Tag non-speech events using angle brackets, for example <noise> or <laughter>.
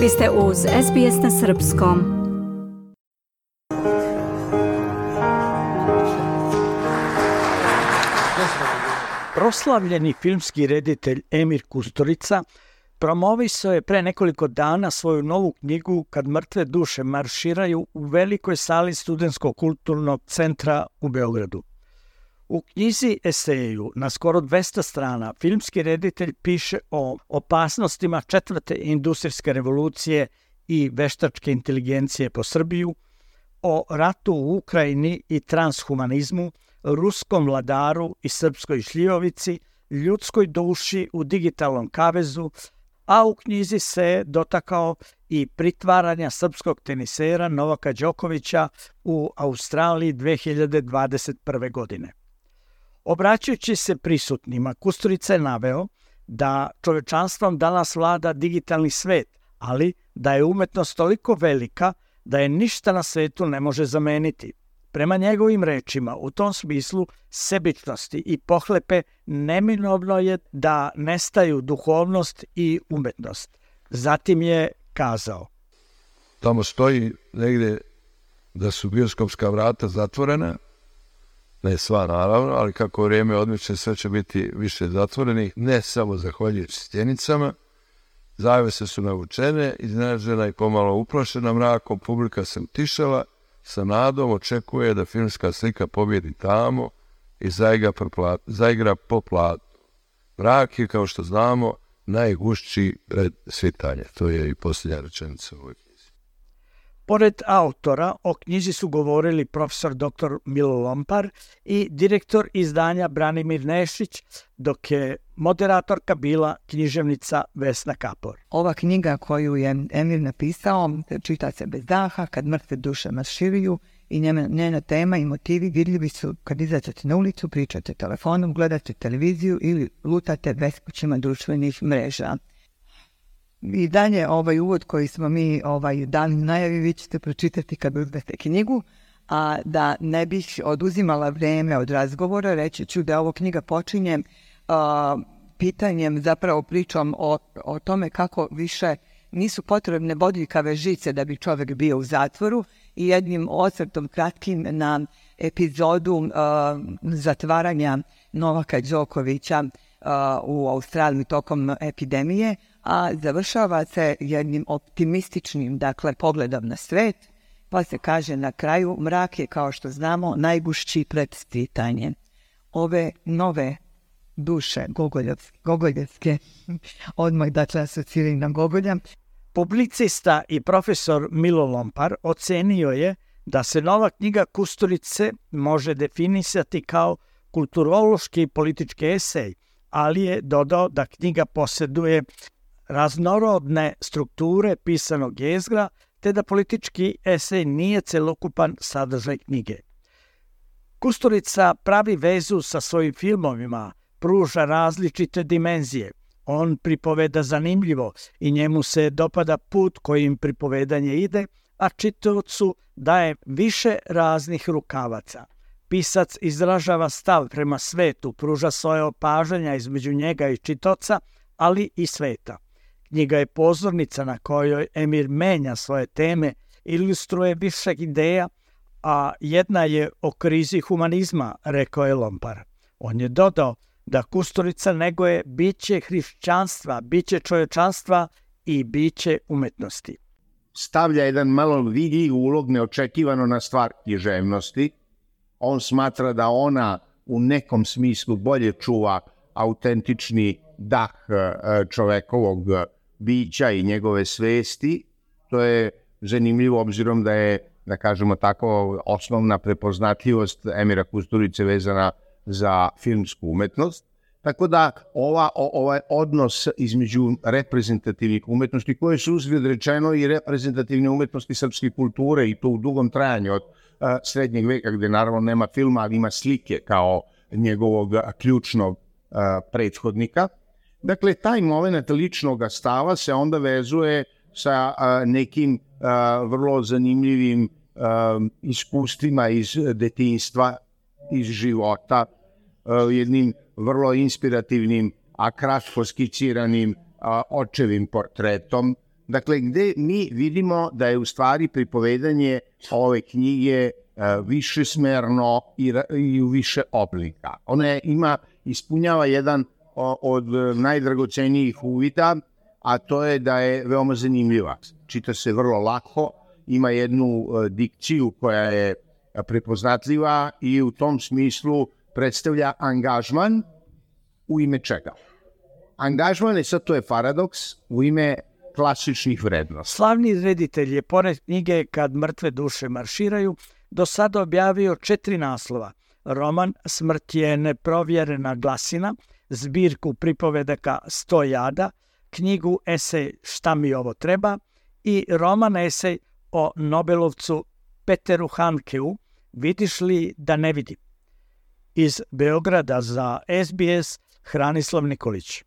Vi ste uz SBS na Srpskom. Proslavljeni filmski reditelj Emir Kusturica promovisao je pre nekoliko dana svoju novu knjigu Kad mrtve duše marširaju u velikoj sali Studenskog kulturnog centra u Beogradu. U knjizi eseju na skoro 200 strana filmski reditelj piše o opasnostima četvrte industrijske revolucije i veštačke inteligencije po Srbiju, o ratu u Ukrajini i transhumanizmu, ruskom vladaru i srpskoj šljivovici, ljudskoj duši u digitalnom kavezu, a u knjizi se dotakao i pritvaranja srpskog tenisera Novaka Đokovića u Australiji 2021. godine. Obraćajući se prisutnima, Kusturica je naveo da čovečanstvom danas vlada digitalni svet, ali da je umetnost toliko velika da je ništa na svetu ne može zameniti. Prema njegovim rečima, u tom smislu sebičnosti i pohlepe neminovno je da nestaju duhovnost i umetnost. Zatim je kazao. Tamo stoji negde da su bioskopska vrata zatvorena, ne sva naravno, ali kako vrijeme odmiče sve će biti više zatvorenih, ne samo zahvaljujući stjenicama, zavese su navučene, iznenađena i pomalo uprošena mrakom, publika se utišala, sa nadom očekuje da filmska slika pobjedi tamo i zaigra, plat, zaigra po platu. Mrak je, kao što znamo, najgušći pred svitanje. To je i posljednja rečenica u ovoj knjizi. Pored autora, o knjizi su govorili profesor dr. Milo Lompar i direktor izdanja Branimir Nešić, dok je moderatorka bila književnica Vesna Kapor. Ova knjiga koju je Emir napisao čita se bez daha, kad mrtve duše marširiju i njena, njena tema i motivi vidljivi su kad izađete na ulicu, pričate telefonom, gledate televiziju ili lutate beskućima društvenih mreža. I dalje ovaj uvod koji smo mi ovaj, dali najavi, vi ćete pročitati kad uzmete knjigu, a da ne bih oduzimala vreme od razgovora, reći ću da ovo knjiga počinje uh, pitanjem, zapravo pričom o, o tome kako više nisu potrebne bodljikave žice da bi čovek bio u zatvoru i jednim osvrtom kratkim na epizodu uh, zatvaranja Novaka Đokovića u Australiji tokom epidemije, a završava se jednim optimističnim, dakle, pogledom na svet, pa se kaže na kraju, mrak je, kao što znamo, najgušći pred stitanje. Ove nove duše Gogoljevske, Gogoljevske <laughs> odmah dakle asociraju na Gogolja. Publicista i profesor Milo Lompar ocenio je da se nova knjiga Kusturice može definisati kao kulturološki i politički esej, ali je dodao da knjiga posjeduje raznorodne strukture pisanog jezgra, te da politički esej nije celokupan sadržaj knjige. Kusturica pravi vezu sa svojim filmovima, pruža različite dimenzije. On pripoveda zanimljivo i njemu se dopada put kojim pripovedanje ide, a čitavcu daje više raznih rukavaca. Pisac izražava stav prema svetu, pruža svoje opažanja između njega i čitoca, ali i sveta. Knjiga je pozornica na kojoj Emir menja svoje teme, ilustruje više ideja, a jedna je o krizi humanizma, rekao je Lompar. On je dodao da Kusturica negoje biće hrišćanstva, biće čovečanstva i biće umetnosti. Stavlja jedan malo vidi ulog neočekivano na stvar književnosti. On smatra da ona u nekom smislu bolje čuva autentični dah e, čovekovog bića i njegove svesti. To je zanimljivo obzirom da je, da kažemo tako, osnovna prepoznatljivost Emira Kusturice vezana za filmsku umetnost. Tako da ova, ovaj odnos između reprezentativnih umetnosti, koje su uzgled rečeno i reprezentativne umetnosti srpske kulture i to u dugom trajanju od srednjeg veka, gde naravno nema filma, ali ima slike kao njegovog ključnog prethodnika. Dakle, taj moment ličnog stava se onda vezuje sa nekim vrlo zanimljivim iskustvima iz detinstva, iz života, jednim vrlo inspirativnim, a kratko skiciranim očevim portretom. Dakle, gde mi vidimo da je u stvari pripovedanje ove knjige više smerno i, i u više oblika. Ona je, ima, ispunjava jedan od najdragocenijih uvida, a to je da je veoma zanimljiva. Čita se vrlo lako, ima jednu dikciju koja je prepoznatljiva i u tom smislu predstavlja angažman u ime čega? Angažman je sad to je paradoks u ime klasičnih vrednosti. Slavni reditelj je pored knjige Kad mrtve duše marširaju do sada objavio četiri naslova. Roman Smrt je neprovjerena glasina, zbirku pripovedaka Sto jada, knjigu esej Šta mi ovo treba i roman esej o Nobelovcu Peteru Hankeu Vidiš li da ne vidim? Iz Beograda za SBS Hranislav Nikolić.